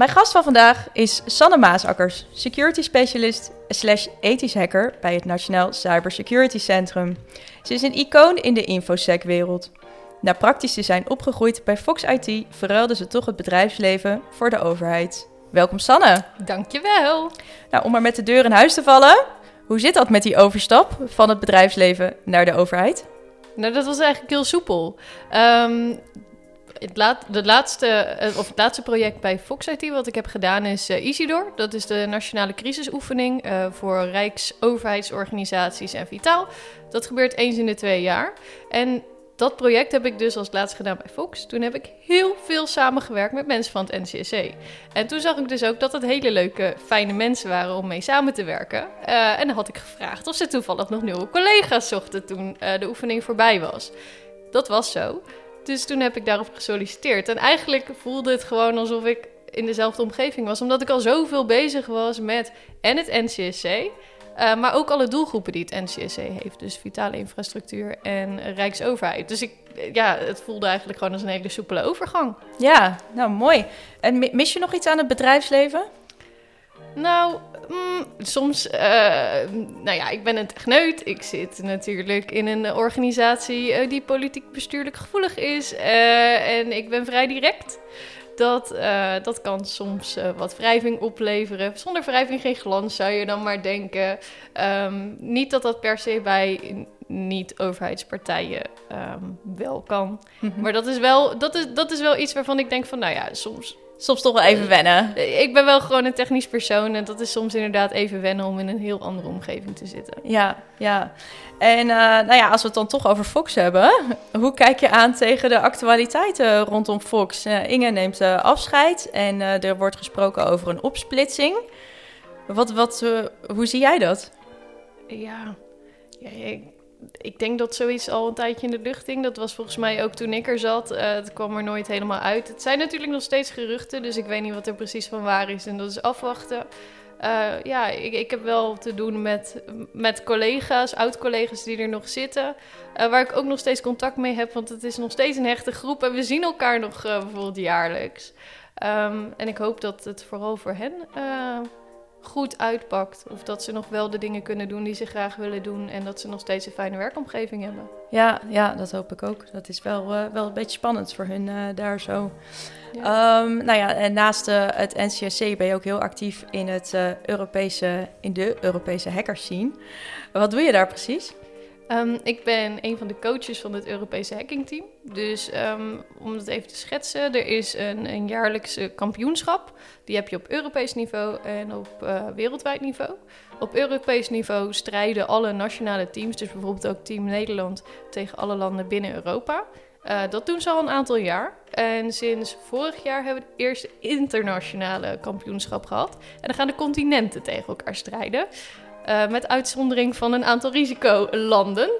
Mijn gast van vandaag is Sanne Maasakkers, security specialist slash ethisch hacker bij het Nationaal Cybersecurity Centrum. Ze is een icoon in de infosec-wereld. Na praktisch te zijn opgegroeid bij Fox IT verruilde ze toch het bedrijfsleven voor de overheid. Welkom Sanne. Dankjewel. Nou, om maar met de deur in huis te vallen, hoe zit dat met die overstap van het bedrijfsleven naar de overheid? Nou, dat was eigenlijk heel soepel. Um, het, laat, de laatste, eh, of het laatste project bij Fox IT wat ik heb gedaan is uh, Isidor. Dat is de nationale crisisoefening uh, voor rijksoverheidsorganisaties en Vitaal. Dat gebeurt eens in de twee jaar. En dat project heb ik dus als laatste gedaan bij Fox. Toen heb ik heel veel samengewerkt met mensen van het NCSC. En toen zag ik dus ook dat het hele leuke, fijne mensen waren om mee samen te werken. En dan had ik gevraagd of ze toevallig nog nieuwe collega's zochten toen de oefening voorbij was. Dat was zo. Dus toen heb ik daarop gesolliciteerd. En eigenlijk voelde het gewoon alsof ik in dezelfde omgeving was. Omdat ik al zoveel bezig was met en het NCSC. Uh, maar ook alle doelgroepen die het NCSC heeft. Dus vitale infrastructuur en Rijksoverheid. Dus ik, ja, het voelde eigenlijk gewoon als een hele soepele overgang. Ja, nou mooi. En mis je nog iets aan het bedrijfsleven? Nou, mm, soms, uh, nou ja, ik ben een techneut. Ik zit natuurlijk in een organisatie uh, die politiek bestuurlijk gevoelig is. Uh, en ik ben vrij direct. Dat, dat kan soms wat wrijving opleveren. Zonder wrijving geen glans, zou je dan maar denken. Um, niet dat dat per se bij niet-overheidspartijen um, wel kan. Mm -hmm. Maar dat is, wel, dat, is, dat is wel iets waarvan ik denk van, nou ja, soms soms toch wel even wennen. Ik ben wel gewoon een technisch persoon en dat is soms inderdaad even wennen om in een heel andere omgeving te zitten. Ja, ja. En uh, nou ja, als we het dan toch over Fox hebben, hoe kijk je aan tegen de actualiteiten rondom Fox? Uh, Inge neemt uh, afscheid en er wordt gesproken over een opsplitsing. Wat, wat, hoe zie jij dat? Ja, ja ik, ik denk dat zoiets al een tijdje in de lucht hing. Dat was volgens mij ook toen ik er zat. Uh, het kwam er nooit helemaal uit. Het zijn natuurlijk nog steeds geruchten, dus ik weet niet wat er precies van waar is. En dat is afwachten. Uh, ja, ik, ik, heb wel te doen met, met collega's, oud-collega's die er nog zitten. Uh, waar ik ook nog steeds contact mee heb, want het is nog steeds een hechte groep. En we zien elkaar nog bijvoorbeeld jaarlijks. Um, en ik hoop dat het vooral voor hen goed uitpakt. Of dat ze nog wel de dingen kunnen doen die ze graag willen doen. En dat ze nog steeds een fijne werkomgeving hebben. Ja, ja dat hoop ik ook. Dat is wel, uh, wel een beetje spannend voor hun uh, daar zo. Ja. Um, nou ja, en naast uh, het NCSC ben je ook heel actief in, het, Europese, in de Europese hackers scene. Wat doe je daar precies? Um, ik ben een van de coaches van het Europese hackingteam. Dus um, om het even te schetsen, er is een, een jaarlijkse kampioenschap. Die heb je op Europees niveau en op uh, wereldwijd niveau. Op Europees niveau strijden alle nationale teams, dus bijvoorbeeld ook Team Nederland, tegen alle landen binnen Europa. Uh, dat doen ze al een aantal jaar. En sinds vorig jaar hebben we het eerste internationale kampioenschap gehad. En dan gaan de continenten tegen elkaar strijden. Uh, met uitzondering van een aantal risicolanden.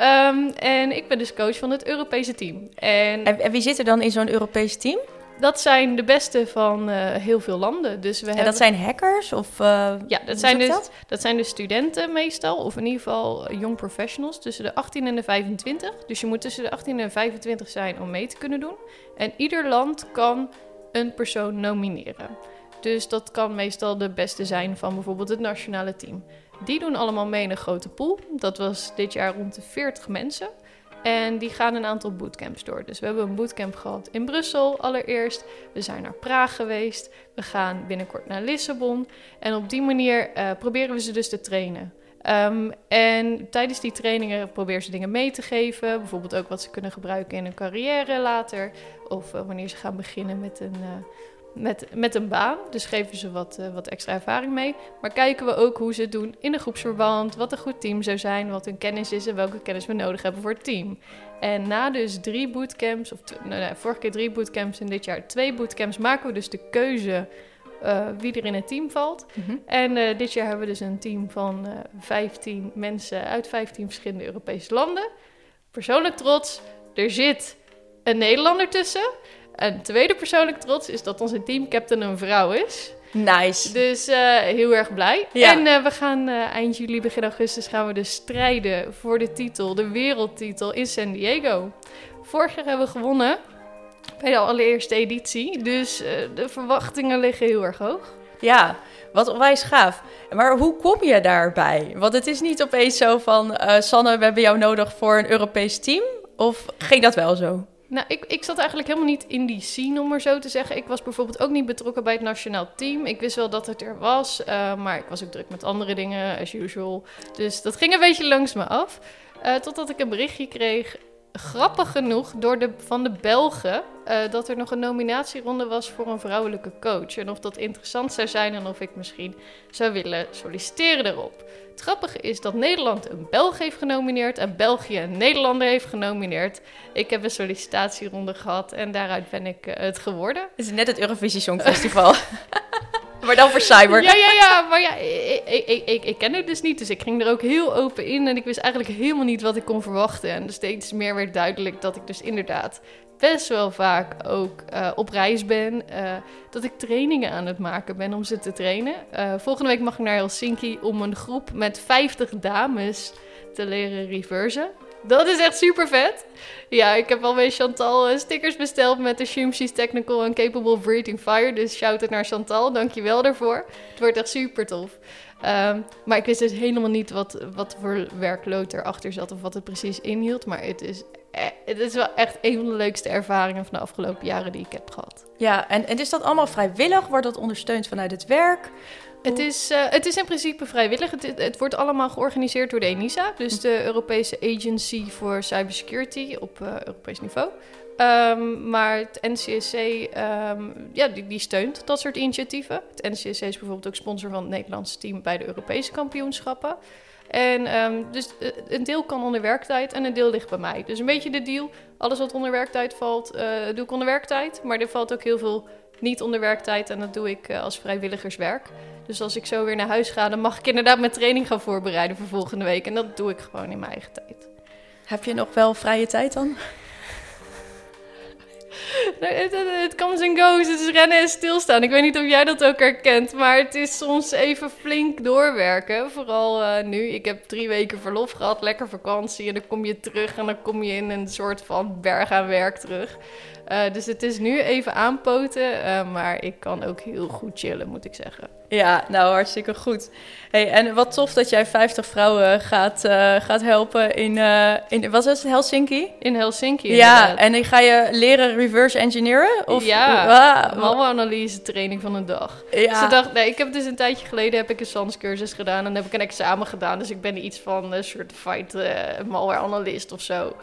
Um, en ik ben dus coach van het Europese team. En, en, en wie zit er dan in zo'n Europees team? Dat zijn de beste van uh, heel veel landen. Dus we en hebben... dat zijn hackers? Of, uh, ja, dat zijn, dus, dat? dat zijn dus studenten meestal. Of in ieder geval young professionals tussen de 18 en de 25. Dus je moet tussen de 18 en 25 zijn om mee te kunnen doen. En ieder land kan een persoon nomineren. Dus dat kan meestal de beste zijn van bijvoorbeeld het nationale team. Die doen allemaal mee in een grote pool. Dat was dit jaar rond de 40 mensen. En die gaan een aantal bootcamps door. Dus we hebben een bootcamp gehad in Brussel allereerst. We zijn naar Praag geweest. We gaan binnenkort naar Lissabon. En op die manier uh, proberen we ze dus te trainen. Um, en tijdens die trainingen proberen ze dingen mee te geven. Bijvoorbeeld ook wat ze kunnen gebruiken in hun carrière later. Of uh, wanneer ze gaan beginnen met een... Uh, met, met een baan. Dus geven ze wat, uh, wat extra ervaring mee. Maar kijken we ook hoe ze het doen in een groepsverband. Wat een goed team zou zijn. Wat hun kennis is en welke kennis we nodig hebben voor het team. En na dus drie bootcamps, of nou, vorige keer drie bootcamps en dit jaar twee bootcamps, maken we dus de keuze eh, wie er in het team valt. Mhm. En eh, dit jaar hebben we dus een team van eh 15 mensen uit 15 verschillende Europese landen. Persoonlijk trots, er zit een Nederlander tussen. En tweede persoonlijk trots is dat onze teamcaptain een vrouw is. Nice. Dus eh, heel erg blij. Ja. En eh, we gaan eh, eind juli, begin augustus gaan we dus strijden voor de titel, de wereldtitel in San Diego. Vorig jaar hebben we gewonnen bij de allereerste editie. Dus de verwachtingen liggen heel erg hoog. Ja, wat onwijs gaaf. Maar hoe kom je daarbij? Want het is niet opeens zo van... Sanne, we hebben jou nodig voor een Europees team. Of ging dat wel zo? Nou, ik, ik zat eigenlijk helemaal niet in die scene, om maar zo te zeggen. Ik was bijvoorbeeld ook niet betrokken bij het nationaal team. Ik wist wel dat het er was, eh, maar ik was ook druk met andere dingen, as usual. Dus dat ging een beetje langs me af. Eh, totdat ik een berichtje kreeg, grappig genoeg, door de, van de Belgen... eh, dat er nog een nominatieronde was voor een vrouwelijke coach. En of dat interessant zou zijn en of ik misschien zou willen solliciteren erop. Het grappige is dat Nederland een Belg heeft genomineerd... en België een Nederlander heeft genomineerd... Ik heb een sollicitatieronde gehad en daaruit ben ik eh, het geworden. Het is net het Eurovisie Songfestival. maar dan voor cyber. Ja, ja, ja, maar ja, ik, ik, ik, ik, ken het dus niet, dus ik ging er ook heel open in en ik wist eigenlijk helemaal niet wat ik kon verwachten. En dus steeds meer werd duidelijk dat ik dus inderdaad best wel vaak ook eh, op reis ben, eh, dat ik trainingen aan het maken ben om ze te trainen. Eh, volgende week mag ik naar Helsinki om een groep met 50 dames te leren reversen. Dat is echt super vet. Ja, ik heb alweer Chantal eh, stickers besteld met de Shroom She's Technical and Capable Breathing Fire. Dus shout-out naar Chantal, dankjewel daarvoor. Het wordt echt super tof. Ehm, maar ik wist dus helemaal niet wat, wat voor werkload erachter zat of wat het precies inhield. Maar het is, eh, het is wel echt een van de leukste ervaringen van de afgelopen jaren die ik heb gehad. Ja, en, en is dat allemaal vrijwillig? Wordt dat ondersteund vanuit het werk? Het is, eh, het is in principe vrijwillig. Het, wordt allemaal georganiseerd door de ENISA, dus de Europese Agency for Cybersecurity op eh, Europees niveau. Ehm, maar het NCSC ehm, ja, die, die steunt dat soort initiatieven. Het NCSC is bijvoorbeeld ook sponsor van het Nederlandse team bij de Europese kampioenschappen. En ehm, dus eh, een deel kan onder werktijd en een deel ligt bij mij. Dus een beetje de deal. Alles wat onder werktijd valt, doe ik onder werktijd. Maar er valt ook heel veel niet onder werktijd en dat doe ik als vrijwilligerswerk. Dus als ik zo weer naar huis ga, dan mag ik inderdaad mijn training gaan voorbereiden voor volgende week. En dat doe ik gewoon in mijn eigen tijd. Heb je nog wel vrije tijd dan? Het comes and goes. Het is rennen en stilstaan. Ik weet niet of jij dat ook herkent. Maar het is soms even flink doorwerken. Vooral eh, nu. Ik heb drie weken verlof gehad. Lekker vakantie. En dan kom je terug. En dan kom je in een soort van berg aan werk terug. Eh, dus het is nu even aanpoten. eh, maar ik kan ook heel goed chillen, moet ik zeggen. Ja, nou hartstikke goed. Hey, en wat tof dat jij 50 vrouwen gaat, eh, gaat helpen in, eh, in, wat is het, Helsinki? In Helsinki Ja, inderdaad. en dan ga je leren reverse engineeren? Of, Ja, malware-analyse training van een dag. ja. Ze dacht, nee, ik heb dus een tijdje geleden heb ik een SANS cursus gedaan en heb ik een examen gedaan. Dus ik ben iets van een certified eh malware analyst of zo.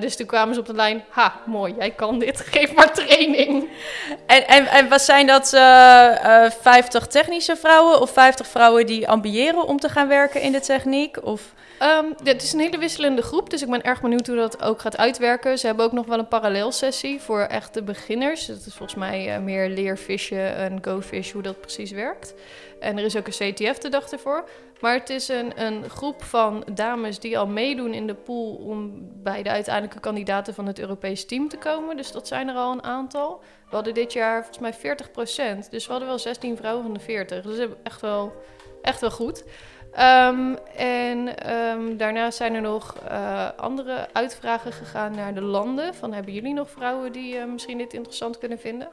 Dus toen kwamen ze op de lijn, ha, mooi, jij kan dit, geef maar training. En, en, en wat zijn dat eh, eh, 50 technische vrouwen of 50 vrouwen die ambiëren om te gaan werken in de techniek? Of... Ehm, het is een hele wisselende groep, dus ik ben erg benieuwd hoe dat ook gaat uitwerken. Ze hebben ook nog wel een parallelsessie voor echte beginners. Dat is volgens mij eh, meer leerfishen en go-fish, hoe dat precies werkt. En er is ook een CTF de dag ervoor. Maar het is een, een groep van dames die al meedoen in de pool om bij de uiteindelijke kandidaten van het Europees team te komen. Dus dat zijn er al een aantal. We hadden dit jaar volgens mij 40% Dus we hadden wel 16 vrouwen van de 40. Dus dat is echt wel, echt wel goed. Ehm, en ehm, daarnaast zijn er nog eh, andere uitvragen gegaan naar de landen. Van hebben jullie nog vrouwen die eh, misschien dit interessant kunnen vinden?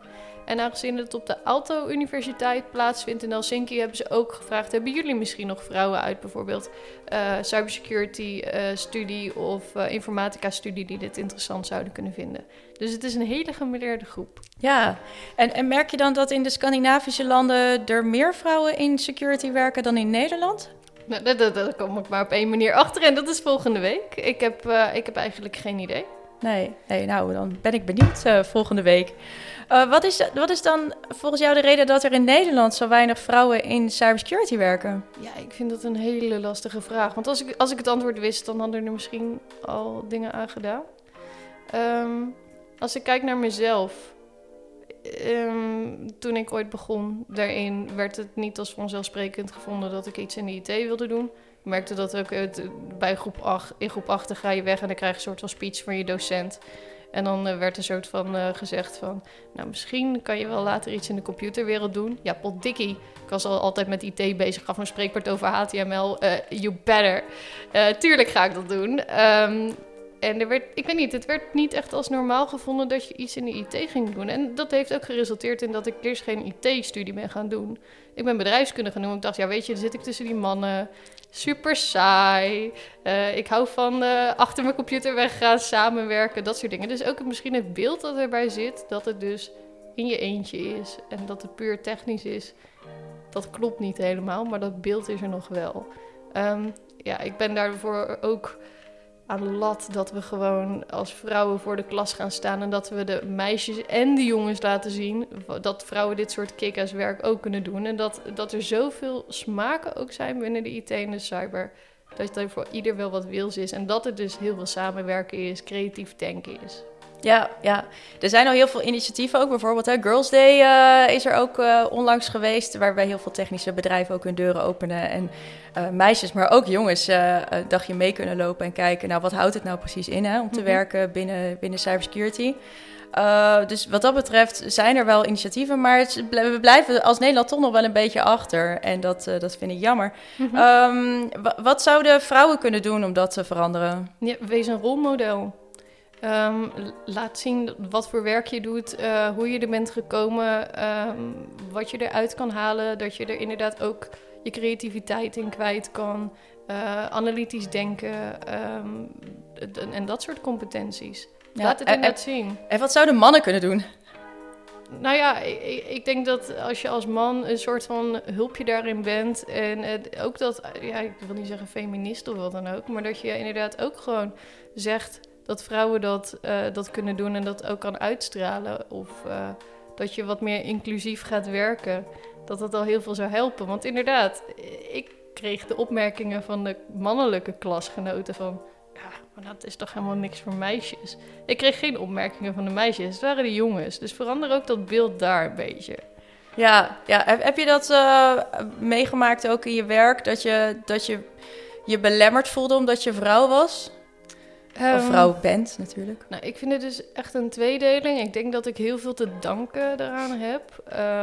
En aangezien het op de Aalto Universiteit plaatsvindt in Helsinki, hebben ze ook gevraagd: hebben jullie misschien nog vrouwen uit bijvoorbeeld eh, cybersecurity eh, studie of eh, informatica studie die dit interessant zouden kunnen vinden? Dus het is een hele gemeleerde groep. Ja, en, en merk je dan dat in de Scandinavische landen er meer vrouwen in security werken dan in Nederland? Nou, daar, daar, daar kom ik maar op één manier achter en dat is volgende week. Ik heb, eh, ik heb eigenlijk geen idee. Nee, nee, nou dan ben ik benieuwd eh, volgende week. Eh, wat, is, wat is dan volgens jou de reden dat er in Nederland zo weinig vrouwen in cybersecurity werken? Ja, ik vind dat een hele lastige vraag. Want als ik, als ik het antwoord wist, dan hadden er misschien al dingen aan gedaan. Ehm, als ik kijk naar mezelf. Ehm, toen ik ooit begon daarin, werd het niet als vanzelfsprekend gevonden dat ik iets in de IT wilde doen. Ik merkte dat ook het, bij groep 8, in groep 8 ga je weg en dan krijg je een soort van speech van je docent. En dan uh, werd een soort van uh, gezegd van, nou misschien kan je wel later iets in de computerwereld doen. Ja, potdikkie. Ik was al altijd met IT bezig, gaf een spreekwoord over HTML. You better. tuurlijk ga ik dat doen. Um, en ik weet niet, het werd niet echt als normaal gevonden dat je iets in de IT ging doen. En dat heeft ook geresulteerd in dat ik eerst geen IT-studie ben gaan doen. Ik ben bedrijfskunde gaan doen. Ik dacht, ja, weet je, dan zit ik tussen die mannen. Super saai. Uh, ik hou van uh, achter mijn computer weggaan, samenwerken, dat soort dingen. Dus ook misschien het beeld dat erbij zit, dat het dus in je eentje is en dat het puur technisch is. Dat klopt niet helemaal, maar dat beeld is er nog wel. Um, ja, ik ben daarvoor ook aan lat dat we gewoon als vrouwen voor de klas gaan staan en dat we de meisjes en de jongens laten zien dat vrouwen dit soort kick werk ook kunnen doen. En dat, dat er zoveel smaken ook zijn binnen de IT en de cyber. Dat er voor ieder wel wat wils is. En dat het dus heel veel samenwerken is, creatief denken is. Ja, ja, er zijn al heel veel initiatieven ook. Bijvoorbeeld hè, Girls Day uh, is er ook uh, onlangs geweest, waarbij heel veel technische bedrijven ook hun deuren openen. En uh, meisjes, maar ook jongens, een dagje mee kunnen lopen en kijken, nou wat houdt het nou precies in hè, om te mm -hmm. werken binnen, binnen cybersecurity. dus wat dat betreft zijn er wel initiatieven, maar het, we blijven als Nederland toch nog wel een beetje achter. En dat, dat vind ik jammer. Mm -hmm. um, wat zouden vrouwen kunnen doen om dat te veranderen? Ja, wees een rolmodel. Um, laat zien wat voor werk je doet, uh, hoe je er bent gekomen, um, wat je eruit kan halen. Dat je er inderdaad ook je creativiteit in kwijt kan, uh, analytisch denken um, en dat soort competenties. Ja, laat het inderdaad zien. En wat zouden mannen kunnen doen? Nou ja, ik, ik, denk dat als je als man een soort van hulpje daarin bent. En het, ook dat, ja, ik wil niet zeggen feminist of wat dan ook. Maar dat je inderdaad ook gewoon zegt dat vrouwen dat, uh, dat kunnen doen en dat ook kan uitstralen. Of uh, dat je wat meer inclusief gaat werken. Dat dat al heel veel zou helpen. Want inderdaad, ik kreeg de opmerkingen van de mannelijke klasgenoten van... Ja, maar dat is toch helemaal niks voor meisjes. Ik kreeg geen opmerkingen van de meisjes. Het waren de jongens. Dus verander ook dat beeld daar een beetje. Ja, ja. heb je dat meegemaakt ook in je werk? Dat je, dat je je belemmerd voelde omdat je vrouw was? Um, of vrouw bent natuurlijk. Nou, ik vind het dus echt een tweedeling. Ik denk dat ik heel veel te danken eraan heb.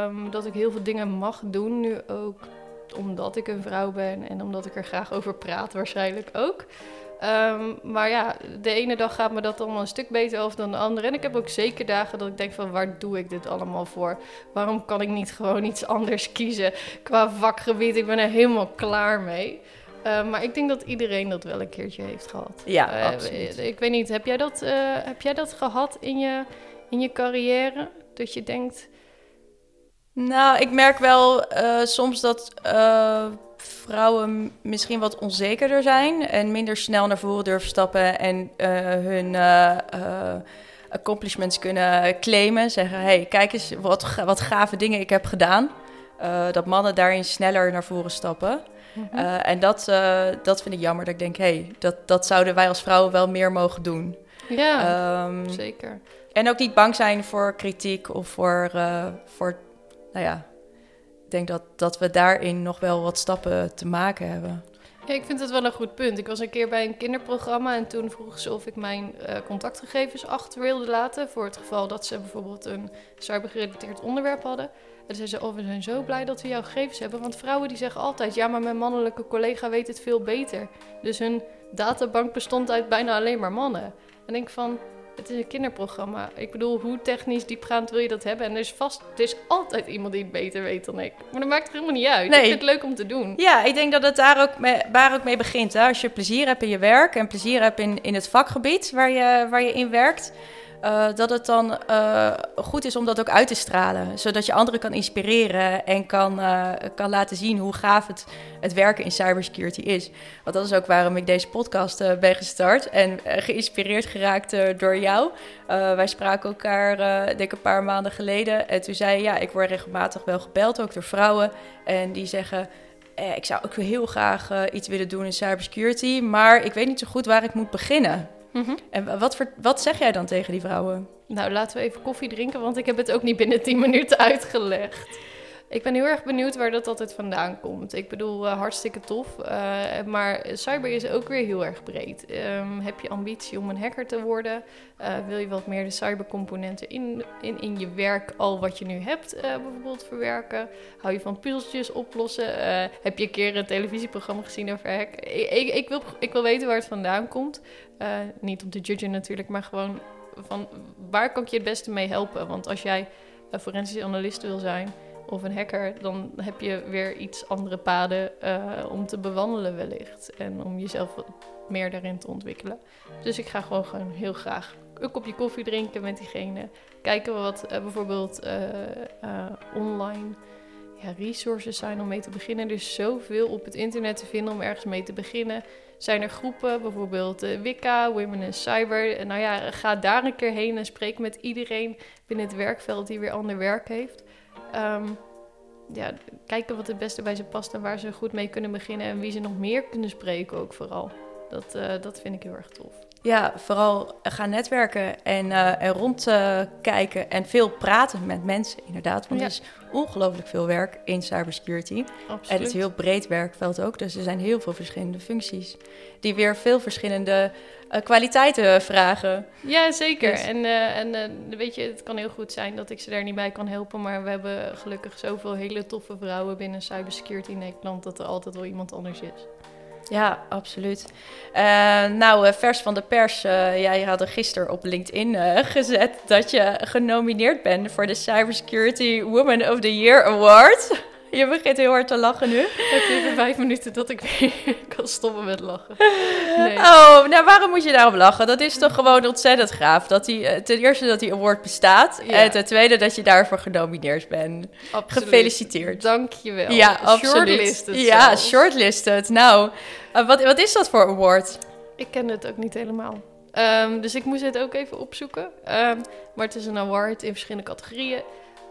Um, dat ik heel veel dingen mag doen, nu ook omdat ik een vrouw ben en omdat ik er graag over praat, waarschijnlijk ook. Um, maar ja, de ene dag gaat me dat allemaal een stuk beter af dan de andere. En ik heb ook zeker dagen dat ik denk van waar doe ik dit allemaal voor? Waarom kan ik niet gewoon iets anders kiezen qua vakgebied? Ik ben er helemaal klaar mee. Uh, maar ik denk dat iedereen dat wel een keertje heeft gehad. Ja, uh, absoluut. Ik weet niet, heb jij dat, uh, heb jij dat gehad in je, in je carrière? Dat je denkt... Nou, ik merk wel soms dat vrouwen misschien wat onzekerder zijn... en minder snel naar voren durven stappen en hun accomplishments kunnen claimen. Zeggen, hey, kijk eens wat, wat gave dingen ik heb gedaan. dat mannen daarin sneller naar voren stappen... Uh, en dat, uh, dat vind ik jammer. Dat ik denk, hé, hey, dat, dat zouden wij als vrouwen wel meer mogen doen. Ja, um, zeker. En ook niet bang zijn voor kritiek of voor, uh, voor nou ja, ik denk dat, dat we daarin nog wel wat stappen te maken hebben. Ik vind het wel een goed punt. Ik was een keer bij een kinderprogramma en toen vroeg ze of ik mijn uh, contactgegevens achter wilde laten. Voor het geval dat ze bijvoorbeeld een cybergerelateerd onderwerp hadden. En zei ze, oh, we zijn zo blij dat we jouw gegevens hebben. Want vrouwen die zeggen altijd, ja, maar mijn mannelijke collega weet het veel beter. Dus hun databank bestond uit bijna alleen maar mannen. En denk van, het is een kinderprogramma. Ik bedoel, hoe technisch diepgaand wil je dat hebben? En er is vast, er is altijd iemand die het beter weet dan ik. Maar dat maakt er helemaal niet uit. Nee. Ik vind het leuk om te doen. Ja, ik denk dat het daar ook mee, waar ook mee begint. Hè? Als je plezier hebt in je werk en plezier hebt in, in het vakgebied waar je, waar je in werkt uh, dat het dan uh, goed is om dat ook uit te stralen. Zodat je anderen kan inspireren en kan, uh, kan laten zien hoe gaaf het, het werken in cybersecurity is. Want dat is ook waarom ik deze podcast ben gestart en geïnspireerd geraakt door jou. wij spraken elkaar, denk een paar maanden geleden. En toen zei je, ja, ik word regelmatig wel gebeld, ook door vrouwen. En die zeggen, ik zou ook heel graag iets willen doen in cybersecurity, maar ik weet niet zo goed waar ik moet beginnen. Mhm. En wat, wat zeg jij dan tegen die vrouwen? Nou, laten we even koffie drinken, want ik heb het ook niet binnen 10 minuten uitgelegd. Ik ben heel erg benieuwd waar dat altijd vandaan komt. Ik bedoel, uh, hartstikke tof. Uh, maar cyber is ook weer heel erg breed. Um, heb je ambitie om een hacker te worden? Uh, wil je wat meer de cybercomponenten in, in, in je werk, al wat je nu hebt, bijvoorbeeld verwerken? Hou je van puzzeltjes oplossen? heb je een keer een televisieprogramma gezien over hack? Ik, ik, ik, wil, ik wil weten waar het vandaan komt. niet om te judgen natuurlijk, maar gewoon van waar kan ik je het beste mee helpen? Want als jij een forensisch analist wil zijn of een hacker, dan heb je weer iets andere paden uh, om te bewandelen wellicht. En om jezelf meer daarin te ontwikkelen. Dus ik ga gewoon, gewoon heel graag een kopje koffie drinken met diegene. Kijken wat uh, bijvoorbeeld uh, online ja, resources zijn om mee te beginnen. Er is zoveel op het internet te vinden om ergens mee te beginnen. Zijn er groepen, bijvoorbeeld Wicca, Women in Cyber. Nou ja, ga daar een keer heen en spreek met iedereen binnen het werkveld die weer ander werk heeft. Um, ja, kijken wat het beste bij ze past en waar ze goed mee kunnen beginnen en wie ze nog meer kunnen spreken ook vooral. Dat, uh, dat vind ik heel erg tof. Ja, vooral gaan netwerken en, uh, en rondkijken uh, en veel praten met mensen, inderdaad. Want ja. er is ongelooflijk veel werk in cybersecurity. Absoluut. En het is heel breed werkveld ook, dus er zijn heel veel verschillende functies die weer veel verschillende uh, kwaliteiten vragen. Ja, zeker. Dus. En, en weet je, het kan heel goed zijn dat ik ze daar niet bij kan helpen. Maar we hebben gelukkig zoveel hele toffe vrouwen binnen cybersecurity in Nederland dat er altijd wel iemand anders is. Ja, absoluut. nou, vers van de pers. jij had er gisteren op LinkedIn gezet dat je genomineerd bent voor de Cybersecurity Woman of the Year Award. Je begint heel hard te lachen nu. Het even vijf minuten dat ik weer kan stoppen met lachen. Nee. Oh, nou waarom moet je daarom lachen? Dat is toch gewoon ontzettend gaaf. Dat die, eh, ten eerste dat die award bestaat. Ja. En ten tweede dat je daarvoor genomineerd bent. Absoluut. Gefeliciteerd. Dank je wel. Ja, absoluut. Shortlisted Ja, zelfs. shortlisted. Nou, uh, wat, wat is dat voor award? Ik ken het ook niet helemaal. Um, dus ik moest het ook even opzoeken. Um, maar het is een award in verschillende categorieën.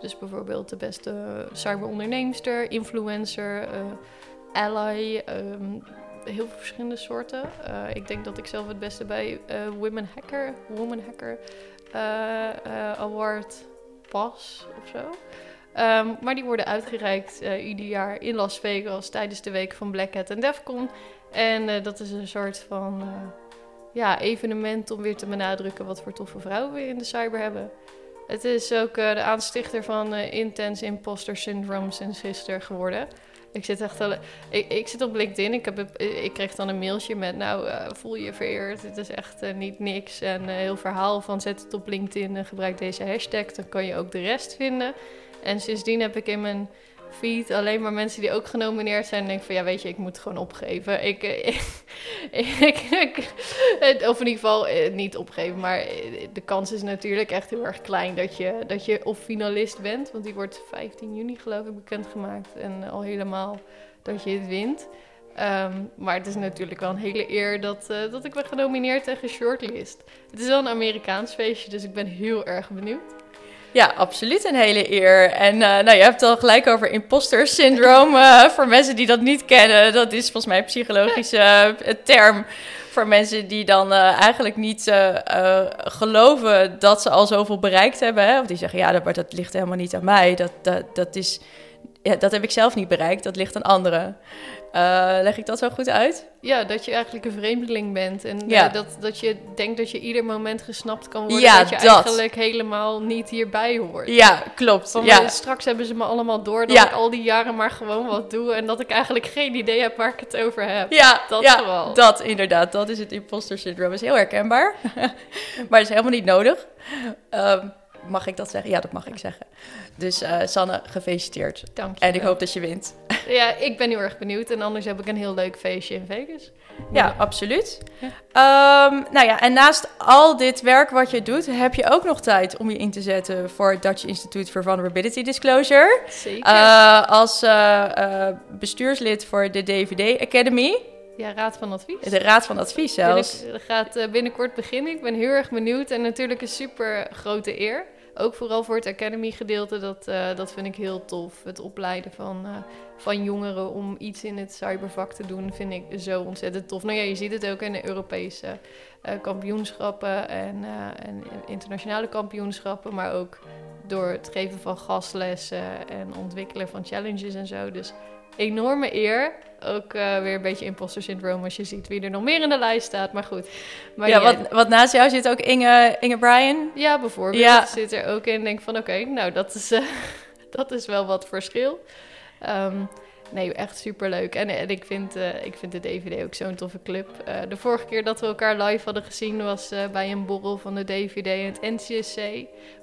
Dus bijvoorbeeld de beste cyberonderneemster, influencer, uh, ally, um, heel veel verschillende soorten. Uh, ik denk dat ik zelf het beste bij uh, Women Hacker, Woman Hacker Award pas of zo. Um, maar die worden uitgereikt ieder jaar in Las Vegas tijdens de week van Black Hat en Defcon. En dat is een soort van ja, evenement om weer te benadrukken wat voor toffe vrouwen we in de cyber hebben. Het is ook uh, de aanstichter van uh, Intense Imposter Syndrome sinds gisteren geworden. Ik zit echt al, ik, ik, zit op LinkedIn. Ik, heb, ik kreeg dan een mailtje met: Nou, uh, voel je vereerd. Het is echt niet niks. En heel verhaal van: zet het op LinkedIn en gebruik deze hashtag. Dan kan je ook de rest vinden. En sindsdien heb ik in mijn alleen maar mensen die ook genomineerd zijn. En denk van ja, weet je, ik moet gewoon opgeven. Ik, eh, ik, of in ieder geval eh, niet opgeven, maar eh, de kans is natuurlijk echt heel erg klein dat je, dat je of finalist bent. Want die wordt 15 juni geloof ik bekendgemaakt. En al helemaal dat je het wint. Um, maar het is natuurlijk wel een hele eer dat, dat ik ben genomineerd en geshortlist. Het is wel een Amerikaans feestje, dus ik ben heel erg benieuwd. Ja, absoluut een hele eer. En uh, nou, je hebt het al gelijk over imposter syndroom. Uh, voor mensen die dat niet kennen, dat is volgens mij een psychologische uh, term. Voor mensen die dan eigenlijk niet geloven dat ze al zoveel bereikt hebben. Hè? Of die zeggen, ja, dat, dat ligt helemaal niet aan mij. Dat, dat, dat, is, ja, dat heb ik zelf niet bereikt, dat ligt aan anderen. Uh, leg ik dat zo goed uit? Ja, dat je eigenlijk een vreemdeling bent. En ja. uh, dat, dat je denkt dat je ieder moment gesnapt kan worden. Ja, dat je dat. eigenlijk helemaal niet hierbij hoort. Ja, klopt. Van, ja. Straks hebben ze me allemaal door dat ik al die jaren maar gewoon wat doe. En dat ik eigenlijk geen idee heb waar ik het over heb. Ja, dat ja, Dat inderdaad. Dat is het imposter syndroom. is heel herkenbaar. maar is helemaal niet nodig. Um, Mag ik dat zeggen? Ja, dat mag ik zeggen. Dus uh, Sanne, gefeliciteerd. Dank je. En ik hoop dat je wint. Ja, ik ben heel erg benieuwd. En anders heb ik een heel leuk feestje in Vegas. Ja, ja absoluut. Ja. Um, nou ja, en naast al dit werk wat je doet, heb je ook nog tijd om je in te zetten voor het Dutch Institute for Vulnerability Disclosure. Zeker. Uh, als uh, bestuurslid voor de DVD Academy. Ja, Raad van Advies. De Raad van Advies zelfs. Dat gaat binnenkort beginnen. Ik ben heel erg benieuwd en natuurlijk een super grote eer. Ook vooral voor het Academy gedeelte, dat, eh, dat vind ik heel tof. Het opleiden van, eh, van jongeren om iets in het cybervak te doen, vind ik zo ontzettend tof. Nou ja, je ziet het ook in de Europese uh, kampioenschappen en, en internationale kampioenschappen, maar ook door het geven van gastlessen en ontwikkelen van challenges en zo. Dus enorme eer. Ook uh, weer een beetje imposter syndroom als je ziet wie er nog meer in de lijst staat. Maar goed. Maar ja, wat, wat naast jou zit ook Inge, Inge Bryan. Ja, bijvoorbeeld. Ja. Zit er ook in. Denk van oké, nou dat is, uh, dat is wel wat verschil. Um, Nee, echt superleuk. En, en ik, vind, uh, ik vind de DVD ook zo'n toffe club. Uh, de vorige keer dat we elkaar live hadden gezien was uh, bij een borrel van de DVD en het NCSC.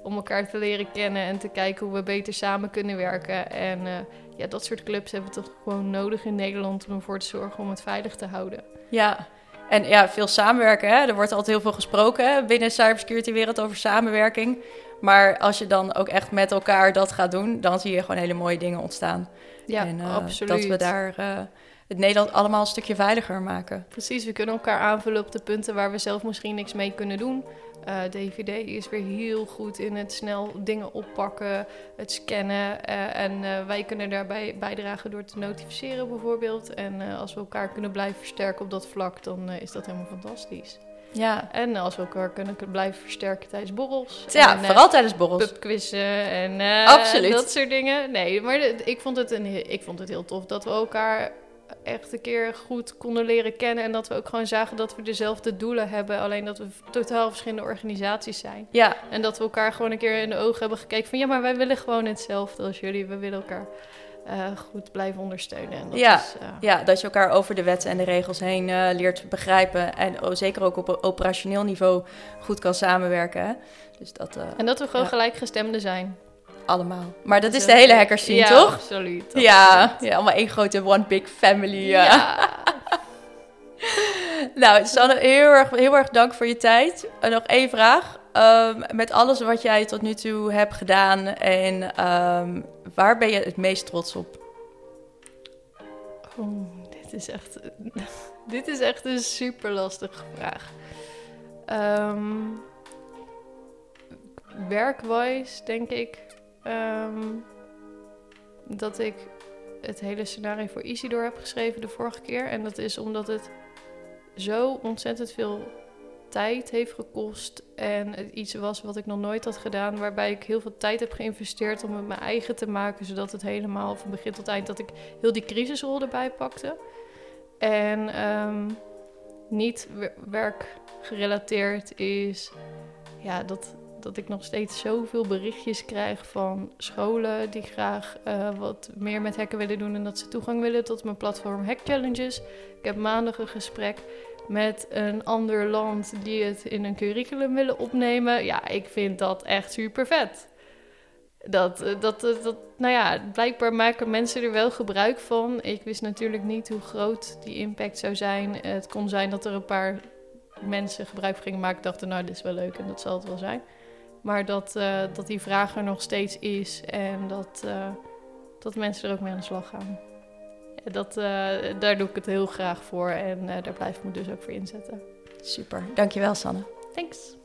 Om elkaar te leren kennen en te kijken hoe we beter samen kunnen werken. En ja, dat soort clubs hebben we toch gewoon nodig in Nederland om ervoor te zorgen om het veilig te houden. Ja, en ja, veel samenwerken. Hè? Er wordt altijd heel veel gesproken binnen de cybersecurity-wereld over samenwerking. Maar als je dan ook echt met elkaar dat gaat doen, dan zie je gewoon hele mooie dingen ontstaan. Ja, en, uh, absoluut. Dat we daar uh, het Nederland allemaal een stukje veiliger maken. Precies, we kunnen elkaar aanvullen op de punten waar we zelf misschien niks mee kunnen doen. Uh, eh, DVD is weer heel goed in het snel dingen oppakken, het scannen. en wij kunnen daarbij bijdragen door te notificeren bijvoorbeeld. En als we elkaar kunnen blijven versterken op dat vlak, dan is dat helemaal fantastisch. Ja. En als we elkaar kunnen blijven versterken tijdens borrels. Ja, en, vooral uh, tijdens borrels. Pubquizzen en uh, dat soort dingen. Nee, maar ik vond, het een, ik vond het heel tof dat we elkaar echt een keer goed konden leren kennen. En dat we ook gewoon zagen dat we dezelfde doelen hebben. Alleen dat we totaal verschillende organisaties zijn. Ja. En dat we elkaar gewoon een keer in de ogen hebben gekeken van... ja, maar wij willen gewoon hetzelfde als jullie. We willen elkaar uh, goed blijven ondersteunen. En dat ja, is, uh... ja, dat je elkaar over de wetten en de regels heen uh, leert begrijpen. En oh, zeker ook op operationeel niveau goed kan samenwerken. Hè? Dus dat, en dat we gewoon ja. gelijkgestemden zijn. Allemaal. Maar dat, dat is de hele hackers zien, ja, toch? Absoluut, absoluut. Ja, ja, allemaal één grote one big family. Ja. nou, Sanne, heel erg, heel erg dank voor je tijd. En nog één vraag. Um, met alles wat jij tot nu toe hebt gedaan en um, Waar ben je het meest trots op? Dit is echt, dit is echt een super lastige vraag. Um, werkwise denk ik dat ik het hele scenario voor Isidor heb geschreven de vorige keer. En dat is omdat het zo ontzettend veel tijd heeft gekost. En het iets was wat ik nog nooit had gedaan. Waarbij ik heel veel tijd heb geïnvesteerd om het mijn eigen te maken. Zodat het helemaal van begin tot eind dat ik heel die crisisrol erbij pakte. En um, niet werkgerelateerd is ja, dat, dat ik nog steeds zoveel berichtjes krijg van scholen die graag uh, wat meer met hacken willen doen en dat ze toegang willen tot mijn platform Hack Challenges. Ik heb maandag een gesprek met een ander land die het in een curriculum willen opnemen. Ja, ik vind dat echt super vet. Dat, eh, dat, dat, dat, nou ja, blijkbaar maken mensen er wel gebruik van. Ik wist natuurlijk niet hoe groot die impact zou zijn. Het kon zijn dat er een paar mensen gebruik gingen maken. dachten, nou, dit is wel leuk en dat zal het wel zijn. Maar dat, uh, dat die vraag er nog steeds is en dat, dat mensen er ook mee aan de slag gaan dat, uh, daar doe ik het heel graag voor en uh, daar blijf ik me dus ook voor inzetten. Super, dankjewel Sanne. Thanks.